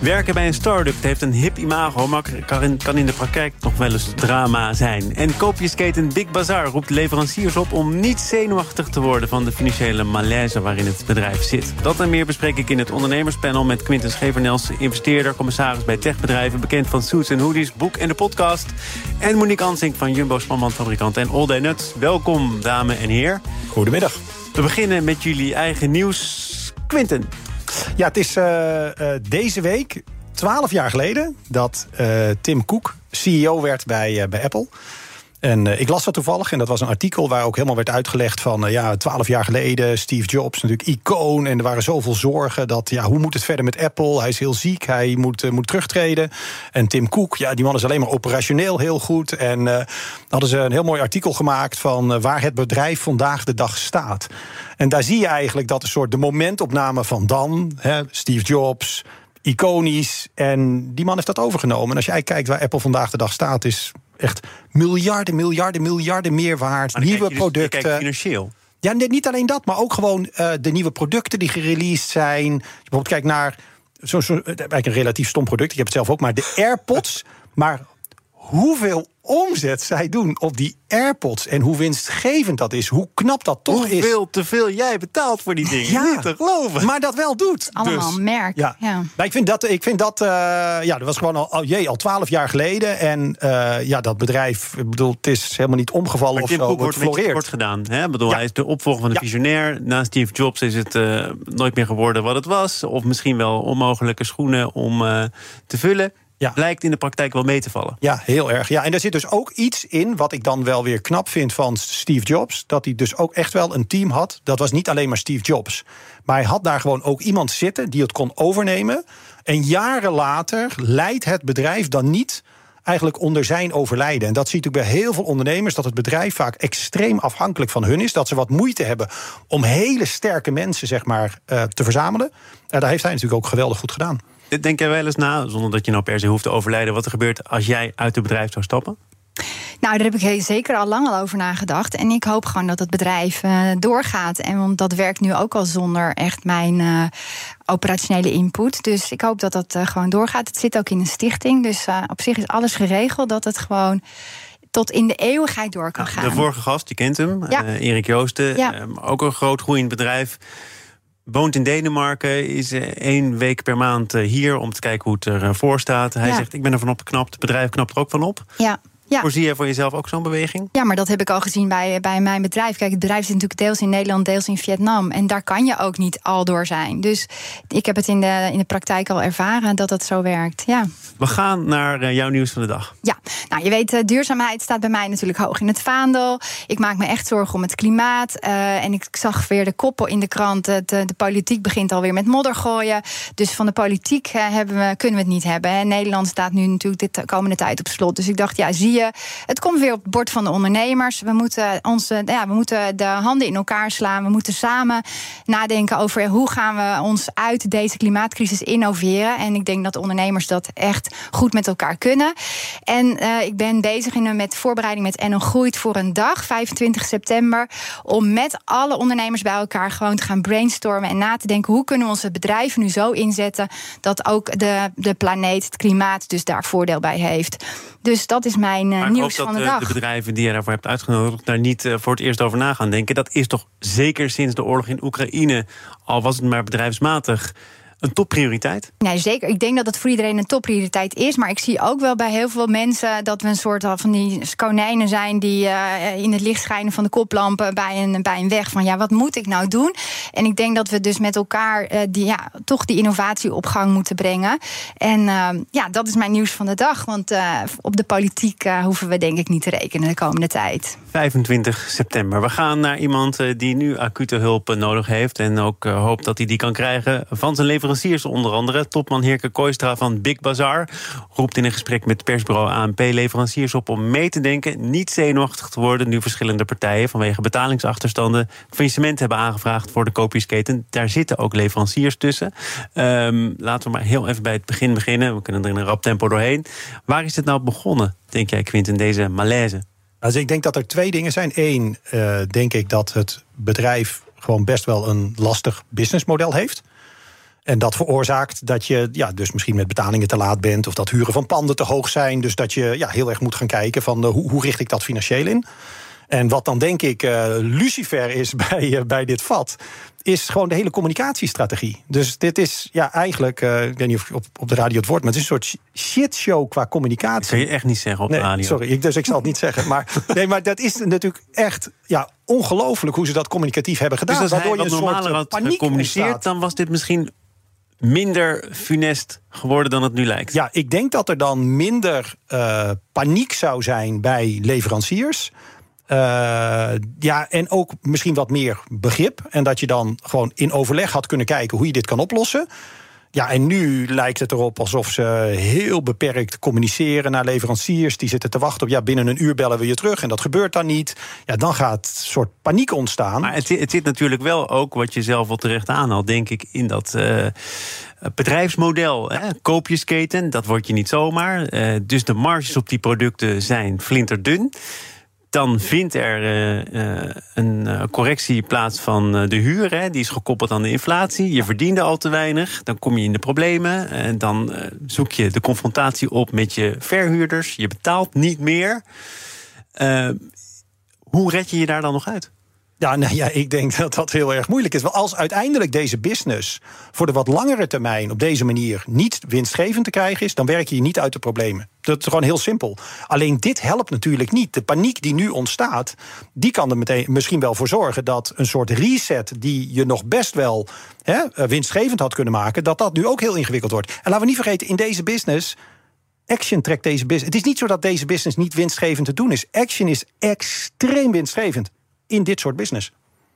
Werken bij een start-up heeft een hip imago, maar kan in de praktijk nog wel eens drama zijn. En koopjesketen Big Bazaar roept leveranciers op om niet zenuwachtig te worden van de financiële malaise waarin het bedrijf zit. Dat en meer bespreek ik in het ondernemerspanel met Quinten Schevernels, investeerder, commissaris bij techbedrijven, bekend van Suits en Hoodies, boek en de podcast. En Monique Ansink van Jumbo Spanbandfabrikant en All Day Nuts. Welkom, dames en heren. Goedemiddag. We beginnen met jullie eigen nieuws. Quinten. Ja, het is uh, uh, deze week, twaalf jaar geleden, dat uh, Tim Cook CEO werd bij, bij Apple. En uh, ik las dat toevallig en dat was een artikel waar ook helemaal werd uitgelegd van uh, ja, twaalf jaar geleden, Steve Jobs, natuurlijk icoon. En er waren zoveel zorgen dat ja, hoe moet het verder met Apple? Hij is heel ziek, hij moet, uh, moet terugtreden. En Tim Cook, ja, die man is alleen maar operationeel heel goed. En hadden ze een heel mooi artikel gemaakt van waar het bedrijf vandaag de dag staat. En daar zie je eigenlijk dat een soort de momentopname van dan, hè, Steve Jobs, iconisch. En die man heeft dat overgenomen. En als jij kijkt waar Apple vandaag de dag staat, is echt miljarden, miljarden, miljarden meer waard. Nieuwe dus, producten. Kijk financieel. Ja, niet alleen dat, maar ook gewoon uh, de nieuwe producten die gereleased zijn. Je bijvoorbeeld kijkt naar. Zo'n zo, eigenlijk een relatief stom product. Ik heb het zelf ook, maar de AirPods. maar hoeveel omzet zij doen op die AirPods en hoe winstgevend dat is, hoe knap dat toch Hoeveel is. Hoeveel te veel jij betaalt voor die dingen, ja, niet te geloven. Maar dat wel doet. Allemaal dus, merk. Ja. ja. Maar ik vind dat, ik vind dat uh, ja, dat was gewoon al, al, jee, al twaalf jaar geleden. En uh, ja, dat bedrijf, ik bedoel, het is helemaal niet omgevallen maar of Tim zo. Cook wordt floreert. kort gedaan. Hè? Ik bedoel, ja. Hij is de opvolger van de visionair. Na Steve Jobs is het uh, nooit meer geworden wat het was. Of misschien wel onmogelijke schoenen om te vullen. Ja. Blijkt in de praktijk wel mee te vallen. Ja, heel erg. Ja, en er zit dus ook iets in wat ik dan wel weer knap vind van Steve Jobs. Dat hij dus ook echt wel een team had. Dat was niet alleen maar Steve Jobs. Maar hij had daar gewoon ook iemand zitten die het kon overnemen. En jaren later leidt het bedrijf dan niet eigenlijk onder zijn overlijden. En dat zie je natuurlijk bij heel veel ondernemers... dat het bedrijf vaak extreem afhankelijk van hun is. Dat ze wat moeite hebben om hele sterke mensen zeg maar, uh, te verzamelen. En daar heeft hij natuurlijk ook geweldig goed gedaan. Denk jij wel eens na, zonder dat je nou per se hoeft te overlijden... wat er gebeurt als jij uit het bedrijf zou stappen? Nou, daar heb ik zeker al lang al over nagedacht. En ik hoop gewoon dat het bedrijf uh, doorgaat. En want dat werkt nu ook al zonder echt mijn uh, operationele input. Dus ik hoop dat dat uh, gewoon doorgaat. Het zit ook in een stichting. Dus op zich is alles geregeld dat het gewoon tot in de eeuwigheid door kan gaan. De vorige gast, je kent hem, ja. Erik Joosten. Ja. ook een groot groeiend bedrijf woont in Denemarken, is één week per maand hier om te kijken hoe het ervoor staat. Hij ja. zegt: Ik ben ervan opgeknapt, het bedrijf knapt er ook van op. Ja. Ja. Voorzie je voor jezelf ook zo'n beweging? Ja, maar dat heb ik al gezien bij, bij mijn bedrijf. Kijk, het bedrijf zit natuurlijk deels in Nederland, deels in Vietnam. En daar kan je ook niet al door zijn. Dus ik heb het in de, in de praktijk al ervaren dat dat zo werkt. Ja. We gaan naar uh, jouw nieuws van de dag. Ja, nou je weet, uh, duurzaamheid staat bij mij natuurlijk hoog in het vaandel. Ik maak me echt zorgen om het klimaat. Uh, en ik zag weer de koppen in de krant. De, de politiek begint alweer met modder gooien. Dus van de politiek hebben we, kunnen we het niet hebben. En Nederland staat nu natuurlijk de komende tijd op slot. Dus ik dacht, ja, zie je. Het komt weer op het bord van de ondernemers. We moeten, onze, ja, we moeten de handen in elkaar slaan. We moeten samen nadenken over hoe gaan we ons uit deze klimaatcrisis innoveren. En ik denk dat de ondernemers dat echt goed met elkaar kunnen. En uh, ik ben bezig met voorbereiding met En Groeit voor een dag, 25 september. Om met alle ondernemers bij elkaar gewoon te gaan brainstormen en na te denken hoe kunnen we onze bedrijven nu zo inzetten dat ook de, de planeet, het klimaat, dus daar voordeel bij heeft. Dus dat is mijn uh, maar nieuws ik hoop van dat de uh, dag. de bedrijven die je daarvoor hebt uitgenodigd... daar niet uh, voor het eerst over na gaan denken. Dat is toch zeker sinds de oorlog in Oekraïne... al was het maar bedrijfsmatig een topprioriteit? Nee, zeker. Ik denk dat het voor iedereen een topprioriteit is. Maar ik zie ook wel bij heel veel mensen dat we een soort van die konijnen zijn die uh, in het licht schijnen van de koplampen bij een, bij een weg. Van ja, wat moet ik nou doen? En ik denk dat we dus met elkaar uh, die, ja, toch die innovatie op gang moeten brengen. En uh, ja, dat is mijn nieuws van de dag. Want op de politiek hoeven we denk ik niet te rekenen de komende tijd. 25 september. We gaan naar iemand eh, die nu acute hulp eh, nodig heeft... en ook uh, hoopt dat hij die kan krijgen van zijn leveranciers onder andere. Topman Heerke Kooistra van Big Bazaar roept in een gesprek met persbureau ANP... leveranciers op om mee te denken, niet zenuwachtig te worden... nu verschillende partijen vanwege betalingsachterstanden... faillissement hebben aangevraagd voor de koopjesketen. Daar zitten ook leveranciers tussen. Um, laten we maar heel even bij het begin beginnen. We kunnen er in een rap tempo doorheen. Waar is het nou begonnen, denk jij, Quinten, deze malaise? Dus ik denk dat er twee dingen zijn. Eén, uh, denk ik dat het bedrijf gewoon best wel een lastig businessmodel heeft. En dat veroorzaakt dat je ja, dus misschien met betalingen te laat bent... of dat huren van panden te hoog zijn. Dus dat je ja, heel erg moet gaan kijken van uh, hoe, hoe richt ik dat financieel in. En wat dan denk ik uh, Lucifer is bij, uh, bij dit vat, is gewoon de hele communicatiestrategie. Dus dit is ja eigenlijk, uh, ik weet niet of op, op de radio het woord, maar het is een soort shitshow qua communicatie. Dat kun je echt niet zeggen op nee, de radio. Sorry, ik, dus ik zal het niet zeggen. Maar, nee, maar dat is natuurlijk echt ja, ongelooflijk hoe ze dat communicatief hebben gedaan. Dus als hij wat normaler had gecommuniceerd, dan was dit misschien minder funest geworden dan het nu lijkt. Ja, ik denk dat er dan minder uh, paniek zou zijn bij leveranciers. Uh, ja, en ook misschien wat meer begrip. En dat je dan gewoon in overleg had kunnen kijken hoe je dit kan oplossen. Ja, en nu lijkt het erop alsof ze heel beperkt communiceren naar leveranciers. Die zitten te wachten op, ja, binnen een uur bellen we je terug. En dat gebeurt dan niet. Ja, dan gaat een soort paniek ontstaan. Maar het, het zit natuurlijk wel ook, wat je zelf al terecht aanhaalt, denk ik, in dat. Uh, bedrijfsmodel, hè? koopjesketen, dat wordt je niet zomaar. Uh, dus de marges op die producten zijn flinterdun dan vindt er uh, uh, een uh, correctie plaats van de huur. Hè, die is gekoppeld aan de inflatie. Je verdiende al te weinig. Dan kom je in de problemen. En dan zoek je de confrontatie op met je verhuurders. Je betaalt niet meer. hoe red je je daar dan nog uit? Ja, nou ja, ik denk dat dat heel erg moeilijk is. Want als uiteindelijk deze business voor de wat langere termijn op deze manier niet winstgevend te krijgen is, dan werk je niet uit de problemen. Dat is gewoon heel simpel. Alleen dit helpt natuurlijk niet. De paniek die nu ontstaat, die kan er meteen misschien wel voor zorgen dat een soort reset die je nog best wel hè, winstgevend had kunnen maken, dat dat nu ook heel ingewikkeld wordt. En laten we niet vergeten, in deze business. Action trekt deze business. Het is niet zo dat deze business niet winstgevend te doen is. Action is extreem winstgevend in dit soort business.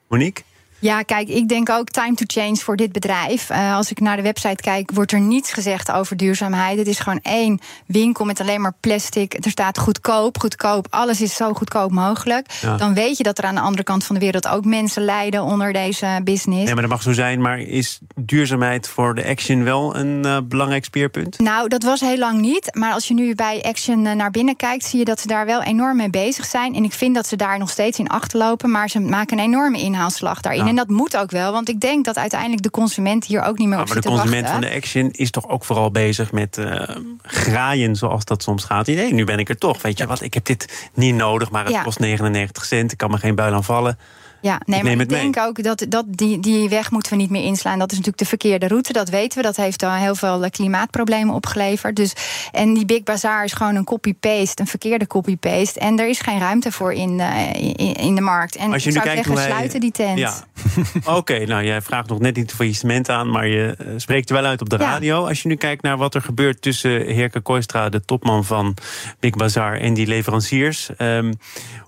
Monique? Ja, kijk, ik denk ook time to change voor dit bedrijf. Uh, als ik naar de website kijk, wordt er niets gezegd over duurzaamheid. Het is gewoon één winkel met alleen maar plastic. Er staat goedkoop, goedkoop. Alles is zo goedkoop mogelijk. Ja. Dan weet je dat er aan de andere kant van de wereld ook mensen lijden onder deze business. Ja, maar dat mag zo zijn. Maar is duurzaamheid voor de Action wel een uh, belangrijk speerpunt? Nou, dat was heel lang niet. Maar als je nu bij Action uh, naar binnen kijkt, zie je dat ze daar wel enorm mee bezig zijn. En ik vind dat ze daar nog steeds in achterlopen. Maar ze maken een enorme inhaalslag daarin. En dat moet ook wel, want ik denk dat uiteindelijk de consument hier ook niet meer ja, op maar zit de consument van de Action is toch ook vooral bezig met uh, graaien, zoals dat soms gaat. Nee, nu ben ik er toch. Weet je wat, ik heb dit niet nodig, maar het kost 99 cent. Ik kan me geen buil aan vallen. Ja, nee, maar ik denk mee. ook dat, dat die, die weg moeten we niet meer inslaan. Dat is natuurlijk de verkeerde route, dat weten we. Dat heeft al heel veel klimaatproblemen opgeleverd. Dus, en die Big Bazaar is gewoon een copy-paste, een verkeerde copy-paste. En er is geen ruimte voor in, uh, in, in, de markt. En Als je ik nu zou kijkt zeggen, wij... sluiten die tent. Ja. Oké, okay, nou jij vraagt nog net niet faillissement aan, maar je uh, spreekt er wel uit op de ja. radio. Als je nu kijkt naar wat er gebeurt tussen Heerke Kooistra, de topman van Big Bazaar, en die leveranciers. Um,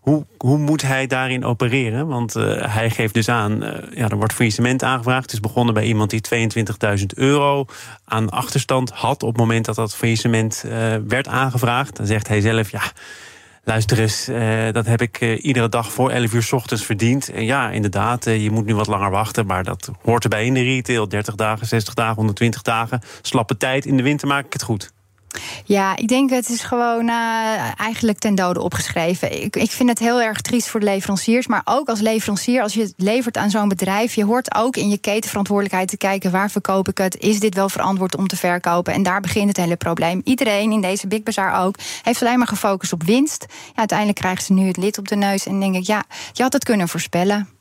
hoe, hoe moet hij daarin opereren? Want hij geeft dus aan, uh, ja, er wordt faillissement aangevraagd. Het is begonnen bij iemand die 22.000 euro aan achterstand had... op het moment dat dat faillissement uh, werd aangevraagd. Dan zegt hij zelf, ja, luister eens, dat heb ik iedere dag voor 11 uur 's ochtends verdiend. En ja, inderdaad, je moet nu wat langer wachten... maar dat hoort erbij in de retail. 30 dagen, 60 dagen, 120 dagen. Slappe tijd, in de winter maak ik het goed. Ja, ik denk het is gewoon uh, eigenlijk ten dode opgeschreven. Ik, ik vind het heel erg triest voor de leveranciers. Maar ook als leverancier, als je het levert aan zo'n bedrijf... je hoort ook in je ketenverantwoordelijkheid te kijken... waar verkoop ik het? Is dit wel verantwoord om te verkopen? En daar begint het hele probleem. Iedereen in deze Big Bazaar ook heeft alleen maar gefocust op winst. Ja, uiteindelijk krijgen ze nu het lid op de neus. En denk ik, ja, je had het kunnen voorspellen.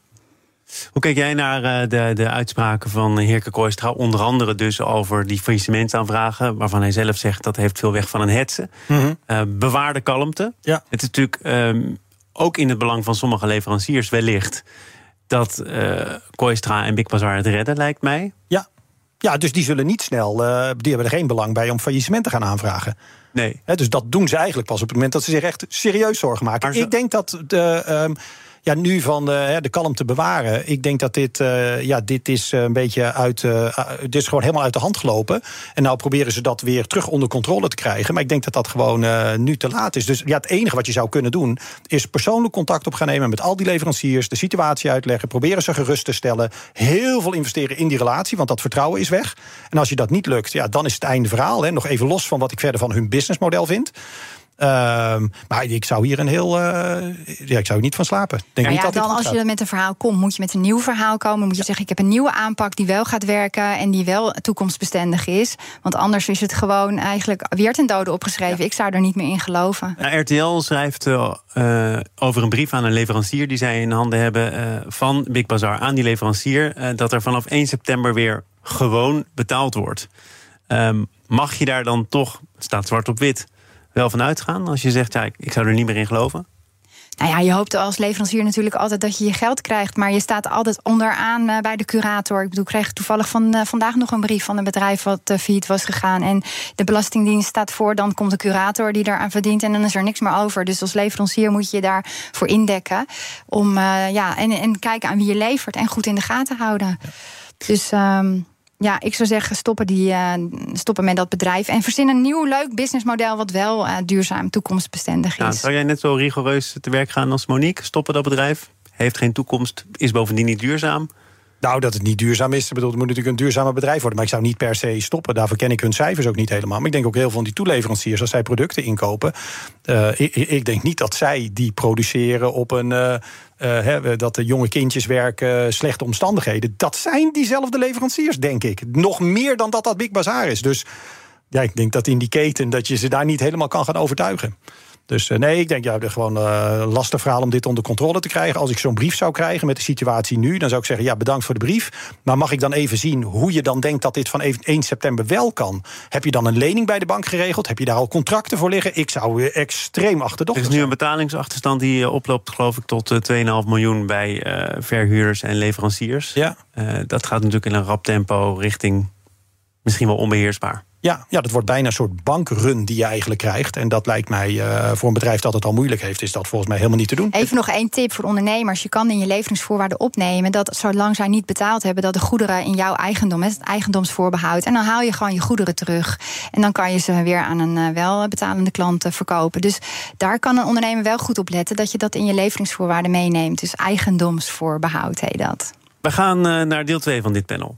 Hoe kijk jij naar de, de uitspraken van Heerke Kooistra? Onder andere dus over die faillissementaanvragen... waarvan hij zelf zegt dat heeft veel weg van een hetze. Mm -hmm. uh, bewaar de kalmte. Ja. Het is natuurlijk um, ook in het belang van sommige leveranciers wellicht... dat uh, Kooistra en Big Bazaar het redden, lijkt mij. Ja. Ja, dus die zullen niet snel, uh, die hebben er geen belang bij om faillissement te gaan aanvragen. Nee. dus dat doen ze eigenlijk pas op het moment dat ze zich echt serieus zorgen maken. Ik denk dat de. Um, ja, nu van de, de kalmte bewaren. Ik denk dat dit, uh, ja, dit is een beetje uit. Uh, dit is gewoon helemaal uit de hand gelopen. En nou proberen ze dat weer terug onder controle te krijgen. Maar ik denk dat dat gewoon uh, nu te laat is. Dus ja, het enige wat je zou kunnen doen. is persoonlijk contact op gaan nemen met al die leveranciers. de situatie uitleggen. proberen ze gerust te stellen. Heel veel investeren in die relatie, want dat vertrouwen is weg. En als je dat niet lukt, ja, dan is het einde verhaal. Hè. Nog even los van wat ik verder van hun businessmodel vind. Ehm, maar ik zou hier een heel. Uh, ja, ik zou er niet van slapen. Denk nou ja, niet dat dan als je met een verhaal komt, moet je met een nieuw verhaal komen. Moet je zeggen: ik heb een nieuwe aanpak die wel gaat werken en die wel toekomstbestendig is. Want anders is het gewoon eigenlijk weer ten dode opgeschreven. Ik zou er niet meer in geloven. RTL schrijft uh, over een brief aan een leverancier die zij in handen hebben van Big Bazaar aan die leverancier. dat er vanaf 1 september weer gewoon betaald wordt. Um, mag je daar dan toch, het staat zwart op wit wel van uitgaan? Als je zegt, ja, ik, zou er niet meer in geloven? Nou ja, je hoopt als leverancier natuurlijk altijd dat je je geld krijgt. Maar je staat altijd onderaan uh, bij de curator. Ik bedoel, ik kreeg toevallig van, uh, vandaag nog een brief van een bedrijf wat uh, failliet was gegaan. En de Belastingdienst staat voor, dan komt de curator die daaraan verdient. En dan is er niks meer over. Dus als leverancier moet je daarvoor indekken. Om, ja, en, en kijken aan wie je levert en goed in de gaten houden. Dus. Um, ja, ik zou zeggen, stoppen, die, uh, stoppen met dat bedrijf. En verzin een nieuw leuk businessmodel wat wel uh, duurzaam toekomstbestendig is. Zou jij net zo rigoureus te werk gaan als Monique? Stoppen dat bedrijf? Heeft geen toekomst, is bovendien niet duurzaam. Nou, dat het niet duurzaam is. Bedoel, het moet natuurlijk een duurzamer bedrijf worden. Maar ik zou niet per se stoppen. Daarvoor ken ik hun cijfers ook niet helemaal. Maar ik denk ook heel veel van die toeleveranciers, als zij producten inkopen. Uh, ik, ik, denk niet dat zij die produceren op een. Uh, uh, dat de jonge kindjes werken, slechte omstandigheden. Dat zijn diezelfde leveranciers, denk ik. Nog meer dan dat dat Big Bazaar is. Dus ja, ik denk dat in die keten dat je ze daar niet helemaal kan gaan overtuigen. Dus uh, nee, ik denk ja, gewoon uh, lastig verhaal om dit onder controle te krijgen. Als ik zo'n brief zou krijgen met de situatie nu, dan zou ik zeggen: ja, bedankt voor de brief. Maar mag ik dan even zien hoe je dan denkt dat dit van 1 september wel kan? Heb je dan een lening bij de bank geregeld? Heb je daar al contracten voor liggen? Ik zou uh, extreem achterdochtig Er is nu een betalingsachterstand die oploopt, geloof ik, tot 2,5 miljoen bij verhuurders en leveranciers. Ja. dat gaat natuurlijk in een rap tempo richting misschien wel onbeheersbaar. Ja, ja, dat wordt bijna een soort bankrun die je eigenlijk krijgt. En dat lijkt mij uh, voor een bedrijf dat het al moeilijk heeft, is dat volgens mij helemaal niet te doen. Even nog één tip voor ondernemers. Je kan in je leveringsvoorwaarden opnemen dat zolang zij niet betaald hebben, dat de goederen in jouw eigendom, het eigendomsvoorbehoud. En dan haal je gewoon je goederen terug. En dan kan je ze weer aan een uh, wel betalende klant uh, verkopen. Dus daar kan een ondernemer wel goed op letten dat je dat in je leveringsvoorwaarden meeneemt. Dus eigendomsvoorbehoud heet dat. We gaan naar deel 2 van dit panel.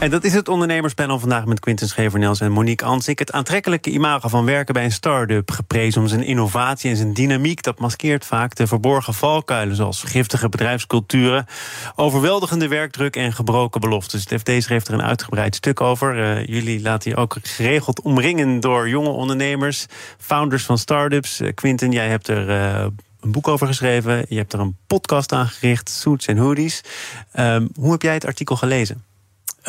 En dat is het ondernemerspanel vandaag met Quinten Schevernels en Monique Ansik. Het aantrekkelijke imago van werken bij een start-up, geprezen om zijn innovatie en zijn dynamiek, dat maskeert vaak de verborgen valkuilen, zoals giftige bedrijfsculturen, overweldigende werkdruk en gebroken beloftes. Het FD schreef er een uitgebreid stuk over. Uh, jullie laten je ook geregeld omringen door jonge ondernemers, founders van start-ups. Uh, Quinten, jij hebt er. Uh, een boek over geschreven. Je hebt er een podcast aan gericht, Suits en Hoodies. Um, hoe heb jij het artikel gelezen?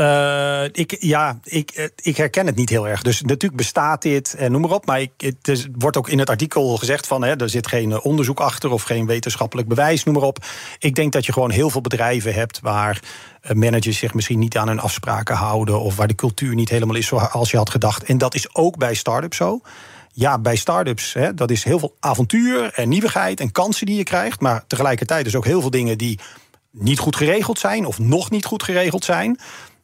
Uh, ik, ja, ik, eh, ik herken het niet heel erg. Dus natuurlijk bestaat dit en noem maar op. Maar ik, het wordt ook in het artikel gezegd van... Hè, er zit geen eh, onderzoek achter of geen wetenschappelijk bewijs, noem maar op. Ik denk dat je gewoon heel veel bedrijven hebt... waar managers zich misschien niet aan hun afspraken houden... of waar de cultuur niet helemaal is zoals je had gedacht. En dat is ook bij start-ups zo. Ja, bij start-ups, hè, dat is heel veel avontuur en nieuwigheid... en kansen die je krijgt. Maar tegelijkertijd is ook heel veel dingen die niet goed geregeld zijn... of nog niet goed geregeld zijn...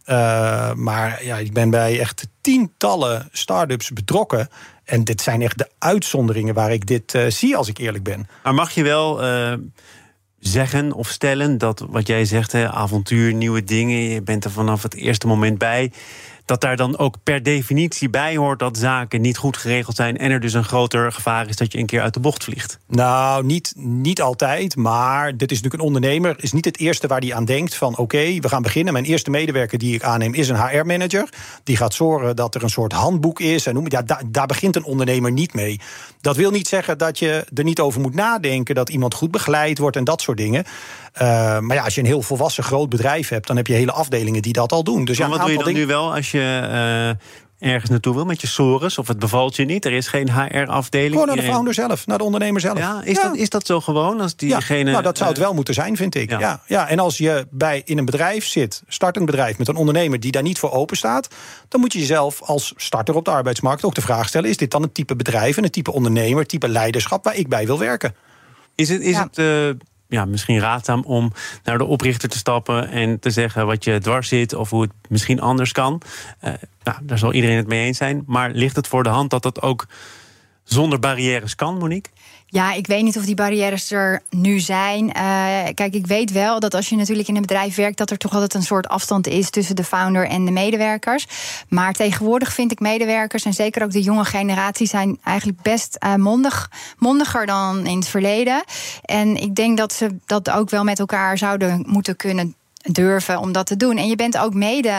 Uh, maar ja, ik ben bij echt tientallen start-ups betrokken. En dit zijn echt de uitzonderingen waar ik dit uh, zie, als ik eerlijk ben. Maar mag je wel uh, zeggen of stellen dat wat jij zegt, hè, avontuur, nieuwe dingen, je bent er vanaf het eerste moment bij dat daar dan ook per definitie bij hoort dat zaken niet goed geregeld zijn en er dus een groter gevaar is dat je een keer uit de bocht vliegt? Nou, niet, niet altijd, maar dit is natuurlijk een ondernemer, is niet het eerste waar die aan denkt van oké, we gaan beginnen. Mijn eerste medewerker die ik aanneem is een HR-manager. Die gaat zorgen dat er een soort handboek is. En noem, ja, daar, daar begint een ondernemer niet mee. Dat wil niet zeggen dat je er niet over moet nadenken, dat iemand goed begeleid wordt en dat soort dingen. Uh, maar ja, als je een heel volwassen groot bedrijf hebt, dan heb je hele afdelingen die dat al doen. Dus ja, wat doe je dan nu wel als je uh, ergens naartoe wil met je sores of het bevalt je niet. Er is geen HR-afdeling. Gewoon naar de founder zelf, naar de ondernemer zelf. Ja, is, Dat, is dat zo gewoon? Als diegene, ja, nou, dat zou het wel moeten zijn, vind ik. Ja. Ja, En als je bij, in een bedrijf zit, startend bedrijf... met een ondernemer die daar niet voor open staat... dan moet je jezelf als starter op de arbeidsmarkt ook de vraag stellen... is dit dan het type bedrijf en het type ondernemer, het type leiderschap... waar ik bij wil werken? Is het, is het uh, ja, misschien raadzaam om naar de oprichter te stappen en te zeggen wat je dwars zit of hoe het misschien anders kan. Uh, nou, daar zal iedereen het mee eens zijn. Maar ligt het voor de hand dat dat ook zonder barrières kan, Monique? Ja, ik weet niet of die barrières er nu zijn. Uh, kijk, ik weet wel dat als je natuurlijk in een bedrijf werkt, dat er toch altijd een soort afstand is tussen de founder en de medewerkers. Maar tegenwoordig vind ik medewerkers, en zeker ook de jonge generatie, zijn eigenlijk best uh, mondig, mondiger dan in het verleden. En ik denk dat ze dat ook wel met elkaar zouden moeten kunnen durven om dat te doen. En je bent ook mede,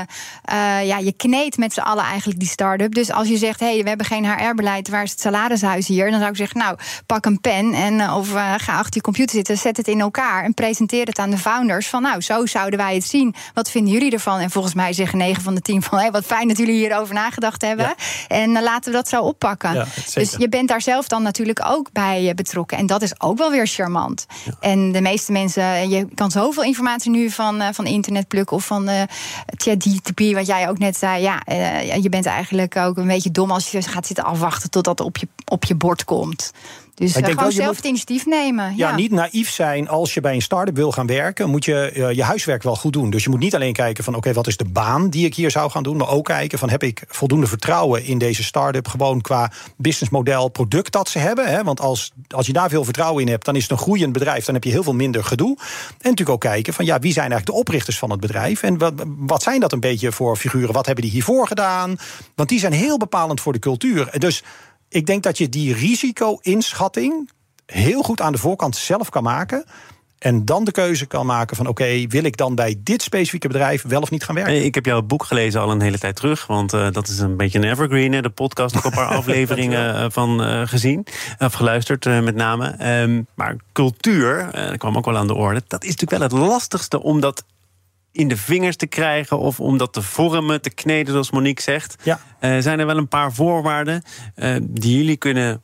uh, ja, je kneedt met z'n allen eigenlijk die start-up. Dus als je zegt, hé, hey, we hebben geen HR-beleid, waar is het salarishuis hier? Dan zou ik zeggen, nou, pak een pen en uh, of uh, ga achter je computer zitten, zet het in elkaar en presenteer het aan de founders. Van nou, zo zouden wij het zien. Wat vinden jullie ervan? En volgens mij zeggen 9 van de 10 van, hé, hey, wat fijn dat jullie hierover nagedacht hebben. Ja. En laten we dat zo oppakken. Ja, dus je bent daar zelf dan natuurlijk ook bij betrokken. En dat is ook wel weer charmant. Ja. En de meeste mensen, je kan zoveel informatie nu van van internetpluk of van uh, wat jij ook net zei. Ja, uh, je bent eigenlijk ook een beetje dom als je gaat zitten afwachten totdat het op je, op je bord komt. Dus uh, gewoon zelf het initiatief nemen. Ja, ja, niet naïef zijn als je bij een start-up wil gaan werken. Moet je uh, je huiswerk wel goed doen. Dus je moet niet alleen kijken van oké, okay, wat is de baan die ik hier zou gaan doen. Maar ook kijken van heb ik voldoende vertrouwen in deze start-up. Gewoon qua businessmodel, product dat ze hebben. Hè? Want als, als je daar veel vertrouwen in hebt, dan is het een groeiend bedrijf. Dan heb je heel veel minder gedoe. En natuurlijk ook kijken van ja, wie zijn eigenlijk de oprichters van het bedrijf. En wat, wat zijn dat een beetje voor figuren? Wat hebben die hiervoor gedaan? Want die zijn heel bepalend voor de cultuur. Dus ik denk dat je die risico-inschatting heel goed aan de voorkant zelf kan maken. En dan de keuze kan maken van oké, wil ik dan bij dit specifieke bedrijf wel of niet gaan werken? Ik heb jouw boek gelezen al een hele tijd terug. Want uh, dat is een beetje een evergreen. Hè? De podcast ook een paar afleveringen uh, van uh, gezien. Of geluisterd met name. Um, maar cultuur, dat kwam ook wel aan de orde. Dat is natuurlijk wel het lastigste om dat in de vingers te krijgen of om dat te vormen, te kneden, zoals Monique zegt. Ja. Uh, zijn er wel een paar voorwaarden uh, die jullie kunnen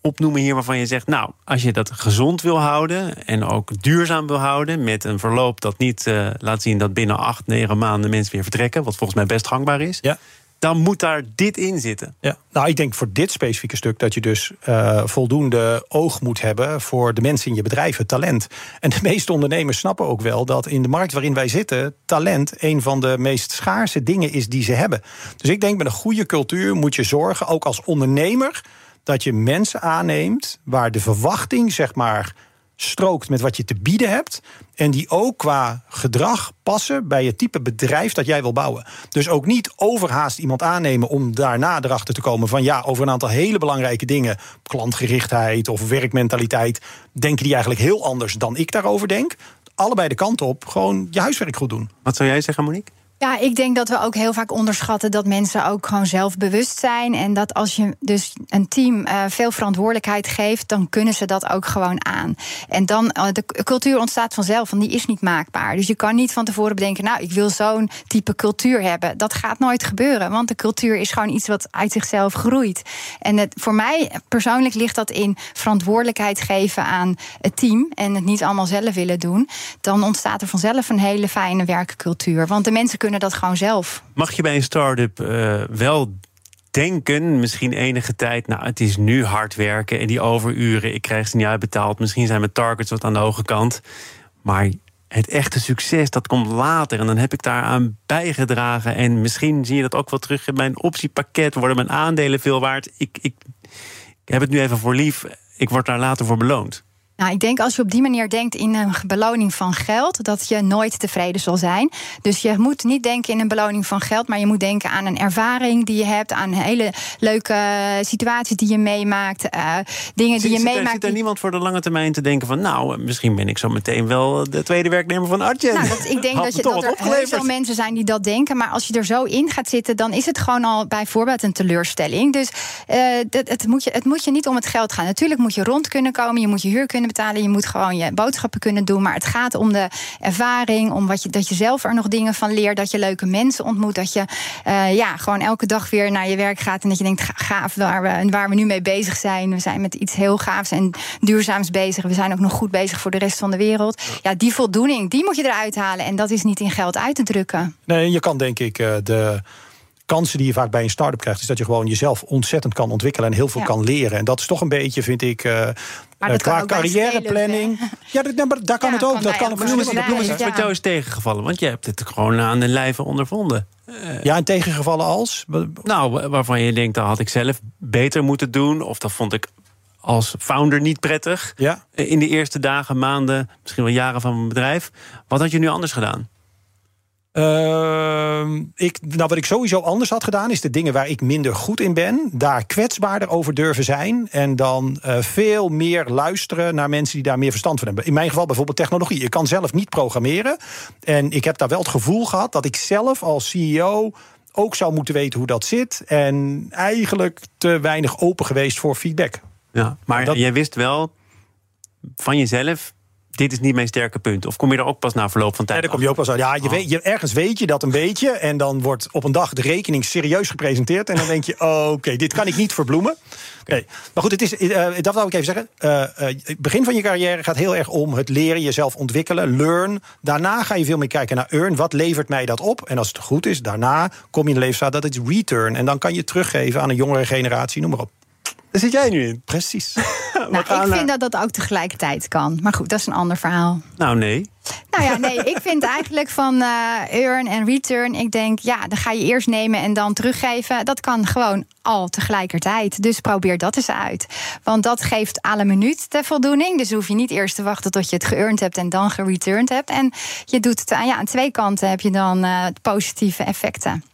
opnoemen hier waarvan je zegt, nou, als je dat gezond wil houden en ook duurzaam wil houden, met een verloop dat niet uh, laat zien dat binnen acht, negen maanden mensen weer vertrekken, wat volgens mij best gangbaar is. Ja dan moet daar dit in zitten. Ja, nou, ik denk voor dit specifieke stuk dat je dus uh, voldoende oog moet hebben voor de mensen in je bedrijf, het talent. En de meeste ondernemers snappen ook wel dat in de markt waarin wij zitten, talent een van de meest schaarse dingen is die ze hebben. Dus ik denk met een goede cultuur moet je zorgen, ook als ondernemer, dat je mensen aanneemt waar de verwachting, zeg maar strookt met wat je te bieden hebt. En die ook qua gedrag passen bij het type bedrijf dat jij wil bouwen. Dus ook niet overhaast iemand aannemen om daarna erachter te komen van ja, over een aantal hele belangrijke dingen, klantgerichtheid of werkmentaliteit, denken die eigenlijk heel anders dan ik daarover denk. Allebei de kant op, gewoon je huiswerk goed doen. Wat zou jij zeggen, Monique? Ja, ik denk dat we ook heel vaak onderschatten dat mensen ook gewoon zelfbewust zijn. En dat als je dus een team uh, veel verantwoordelijkheid geeft, dan kunnen ze dat ook gewoon aan. En dan, uh, de cultuur ontstaat vanzelf, want die is niet maakbaar. Dus je kan niet van tevoren bedenken, nou, ik wil zo'n type cultuur hebben. Dat gaat nooit gebeuren, want de cultuur is gewoon iets wat uit zichzelf groeit. En het, voor mij persoonlijk ligt dat in verantwoordelijkheid geven aan het team en het niet allemaal zelf willen doen. Dan ontstaat er vanzelf een hele fijne werkcultuur. Want de mensen kunnen dat gewoon zelf. Mag je bij een start-up uh, wel denken, misschien enige tijd, nou, het is nu hard werken en die overuren, ik krijg ze niet uitbetaald. Misschien zijn mijn targets wat aan de hoge kant. Maar het echte succes, dat komt later. En dan heb ik daaraan bijgedragen. En misschien zie je dat ook wel terug in mijn optiepakket. Worden mijn aandelen veel waard. Ik, ik heb het nu even voor lief. Ik word daar later voor beloond. Nou, ik denk als je op die manier denkt in een beloning van geld, dat je nooit tevreden zal zijn. Dus je moet niet denken in een beloning van geld, maar je moet denken aan een ervaring die je hebt, aan hele leuke situaties die je meemaakt, uh, dingen die je zit, meemaakt. Zit er niemand voor de lange termijn te denken van, nou, misschien ben ik zo meteen wel de tweede werknemer van Artje? Nou, dat, ik denk dat, je, dat er heel veel mensen zijn die dat denken, maar als je er zo in gaat zitten, dan is het gewoon al bijvoorbeeld een teleurstelling. Dus uh, het, het, moet je, het moet je niet om het geld gaan. Natuurlijk moet je rond kunnen komen, je moet je huur kunnen betalen. Je moet gewoon je boodschappen kunnen doen. Maar het gaat om de ervaring, om wat je, dat je zelf er nog dingen van leert. Dat je leuke mensen ontmoet. Dat je uh, ja, gewoon elke dag weer naar je werk gaat. En dat je denkt, gaaf waar we, waar we nu mee bezig zijn. We zijn met iets heel gaafs en duurzaams bezig. We zijn ook nog goed bezig voor de rest van de wereld. Ja, die voldoening, die moet je eruit halen. En dat is niet in geld uit te drukken. Nee, je kan denk ik de kansen die je vaak bij een start-up krijgt, is dat je gewoon jezelf ontzettend kan ontwikkelen en heel veel kan leren. En dat is toch een beetje, vind ik, uh, maar qua carrièreplanning. Ja, dat, maar daar kan ja, het ook. Dat kan ook Noem eens iets wat jou is tegengevallen, want je hebt het gewoon aan de lijve ondervonden. Uh, ja, en tegengevallen als? Nou, waarvan je denkt, dat had ik zelf beter moeten doen, of dat vond ik als founder niet prettig. Ja. In de eerste dagen, maanden, misschien wel jaren van mijn bedrijf. Wat had je nu anders gedaan? Uh, ik, nou, wat ik sowieso anders had gedaan, is de dingen waar ik minder goed in ben, daar kwetsbaarder over durven zijn. En dan uh, veel meer luisteren naar mensen die daar meer verstand van hebben. In mijn geval bijvoorbeeld technologie. Ik kan zelf niet programmeren. En ik heb daar wel het gevoel gehad dat ik zelf als CEO ook zou moeten weten hoe dat zit. En eigenlijk te weinig open geweest voor feedback. Ja, maar dat, jij wist wel van jezelf dit is niet mijn sterke punt? Of kom je er ook pas na verloop van tijd? Ja, dan kom je ook pas. Ja, je oh. weet, je, ergens weet je dat een beetje. En dan wordt op een dag de rekening serieus gepresenteerd. En dan denk je, oké, dit kan ik niet verbloemen. Oké, maar goed, het is, uh, dat wil ik even zeggen. Uh, uh, begin van je carrière gaat heel erg om het leren, jezelf ontwikkelen, learn. Daarna ga je veel meer kijken naar earn. Wat levert mij dat op? En als het goed is, daarna kom je in de leeftijd dat het return. En dan kan je teruggeven aan een jongere generatie, noem maar op. Daar zit jij nu in. Precies. nou, ik vind dat dat ook tegelijkertijd kan. Maar goed, dat is een ander verhaal. Nou, nee. Nou ja, nee, ik vind eigenlijk van uh, earn en return. Ik denk, ja, dan ga je eerst nemen en dan teruggeven. Dat kan gewoon al tegelijkertijd. Dus probeer dat eens uit. Want dat geeft alle minuut de voldoening. Dus hoef je niet eerst te wachten tot je het geëarnd hebt en dan gereturned hebt. En je doet het ja, aan twee kanten heb je dan uh, positieve effecten.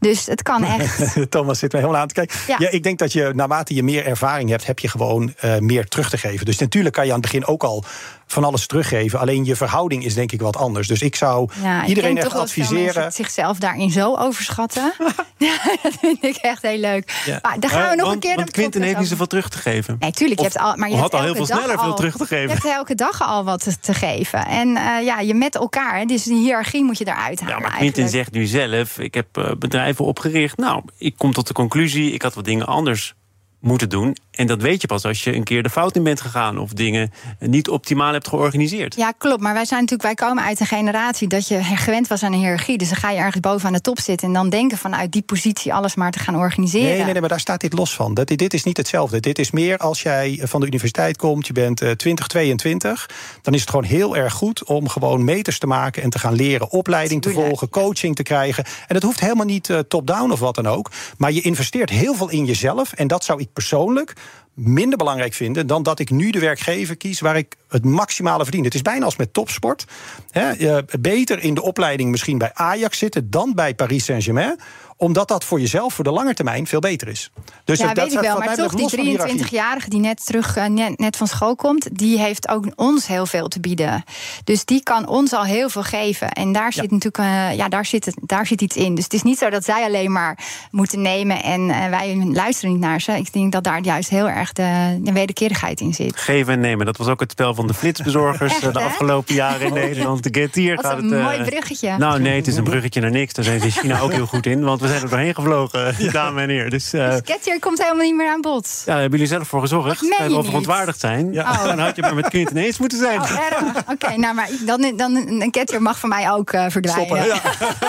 Dus het kan echt. Thomas zit mij helemaal aan te kijken. Ja. ik denk dat je naarmate je meer ervaring hebt, heb je gewoon uh, meer terug te geven. Dus natuurlijk kan je aan het begin ook al van alles teruggeven. Alleen je verhouding is denk ik wat anders. Dus ik zou ja, iedereen echt adviseren. zichzelf daarin zo overschatten. ja, dat vind ik echt heel leuk. Ja. Maar daar gaan we uh, nog want, een keer. Want Quinten heeft niet zoveel terug te geven. Nee, tuurlijk. Je hebt al, maar je had al heel veel sneller veel terug te geven. Je hebt elke dag al wat te, geven. En uh, ja, je met elkaar. Dus die hiërarchie moet je eruit halen. Ja, maar Quinten zegt nu zelf: ik heb uh, bedrijven opgericht. Nou, ik kom tot de conclusie. Ik had wat dingen anders moeten doen. En dat weet je pas als je een keer de fout in bent gegaan of dingen niet optimaal hebt georganiseerd. Ja, klopt. Maar wij zijn natuurlijk, wij komen uit een generatie dat je gewend was aan een hiërarchie. Dus dan ga je ergens boven aan de top zitten en dan denken vanuit die positie alles maar te gaan organiseren. Nee, nee, nee maar daar staat dit los van. Dat, dit is niet hetzelfde. Dit is meer als jij van de universiteit komt, je bent uh, 20, 22, dan is het gewoon heel erg goed om gewoon meters te maken en te gaan leren, opleiding te volgen, coaching te krijgen. En dat hoeft helemaal niet uh, top-down of wat dan ook. Maar je investeert heel veel in jezelf en dat zou ik persoonlijk minder belangrijk vinden dan dat ik nu de werkgever kies waar ik het maximale verdien. Het is bijna als met topsport. He, beter in de opleiding misschien bij Ajax zitten dan bij Paris Saint-Germain omdat dat voor jezelf voor de lange termijn veel beter is. Dus ja, dat weet ik wel. Maar toch, die 23-jarige die net terug uh, net, van school komt, die heeft ook ons heel veel te bieden. Dus die kan ons al heel veel geven. En daar zit natuurlijk, uh, ja, daar zit, het, daar zit iets in. Dus het is niet zo dat zij alleen maar moeten nemen en uh, wij luisteren niet naar ze. Ik denk dat daar juist heel erg de, de wederkerigheid in zit. Geven en nemen, dat was ook het spel van de flitsbezorgers de afgelopen jaren in Nederland. De Get Hier gaat een het. mooi bruggetje. Nou, nee, het is een bruggetje naar niks. Daar zijn ze in China ook heel goed in. Want we zijn er doorheen gevlogen, ja. dames en heren. Dus, uh, dus komt helemaal niet meer aan bod. Ja, daar hebben jullie zelf voor gezorgd. Dat we verontwaardigd zijn. Ja. Oh. Dan had je maar met kind ineens moeten zijn. Oh, Oké, nou, maar dan, dan, een Catcher mag van mij ook uh, verdwijnen. Stoppen, ja.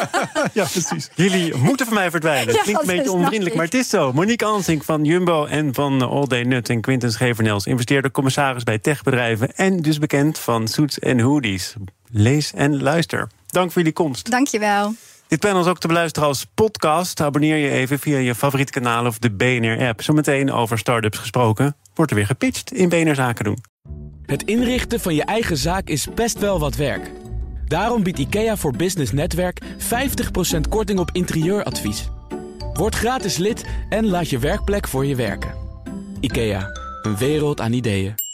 ja, precies. Jullie moeten van mij verdwijnen. Het klinkt een beetje onvriendelijk, maar het is zo. Monique Ansink van Jumbo en van All Day Nut en Quinten Schevernels... investeerde commissaris bij techbedrijven... en dus bekend van Suits en Hoodies. Lees en luister. Dank voor jullie komst. Dank je wel. Dit panel is ook te beluisteren als podcast. Abonneer je even via je favoriete kanaal of de BNR-app. Zometeen over start-ups gesproken. Wordt er weer gepitcht in BNR Zaken doen. Het inrichten van je eigen zaak is best wel wat werk. Daarom biedt IKEA voor Business Netwerk 50% korting op interieuradvies. Word gratis lid en laat je werkplek voor je werken. IKEA, een wereld aan ideeën.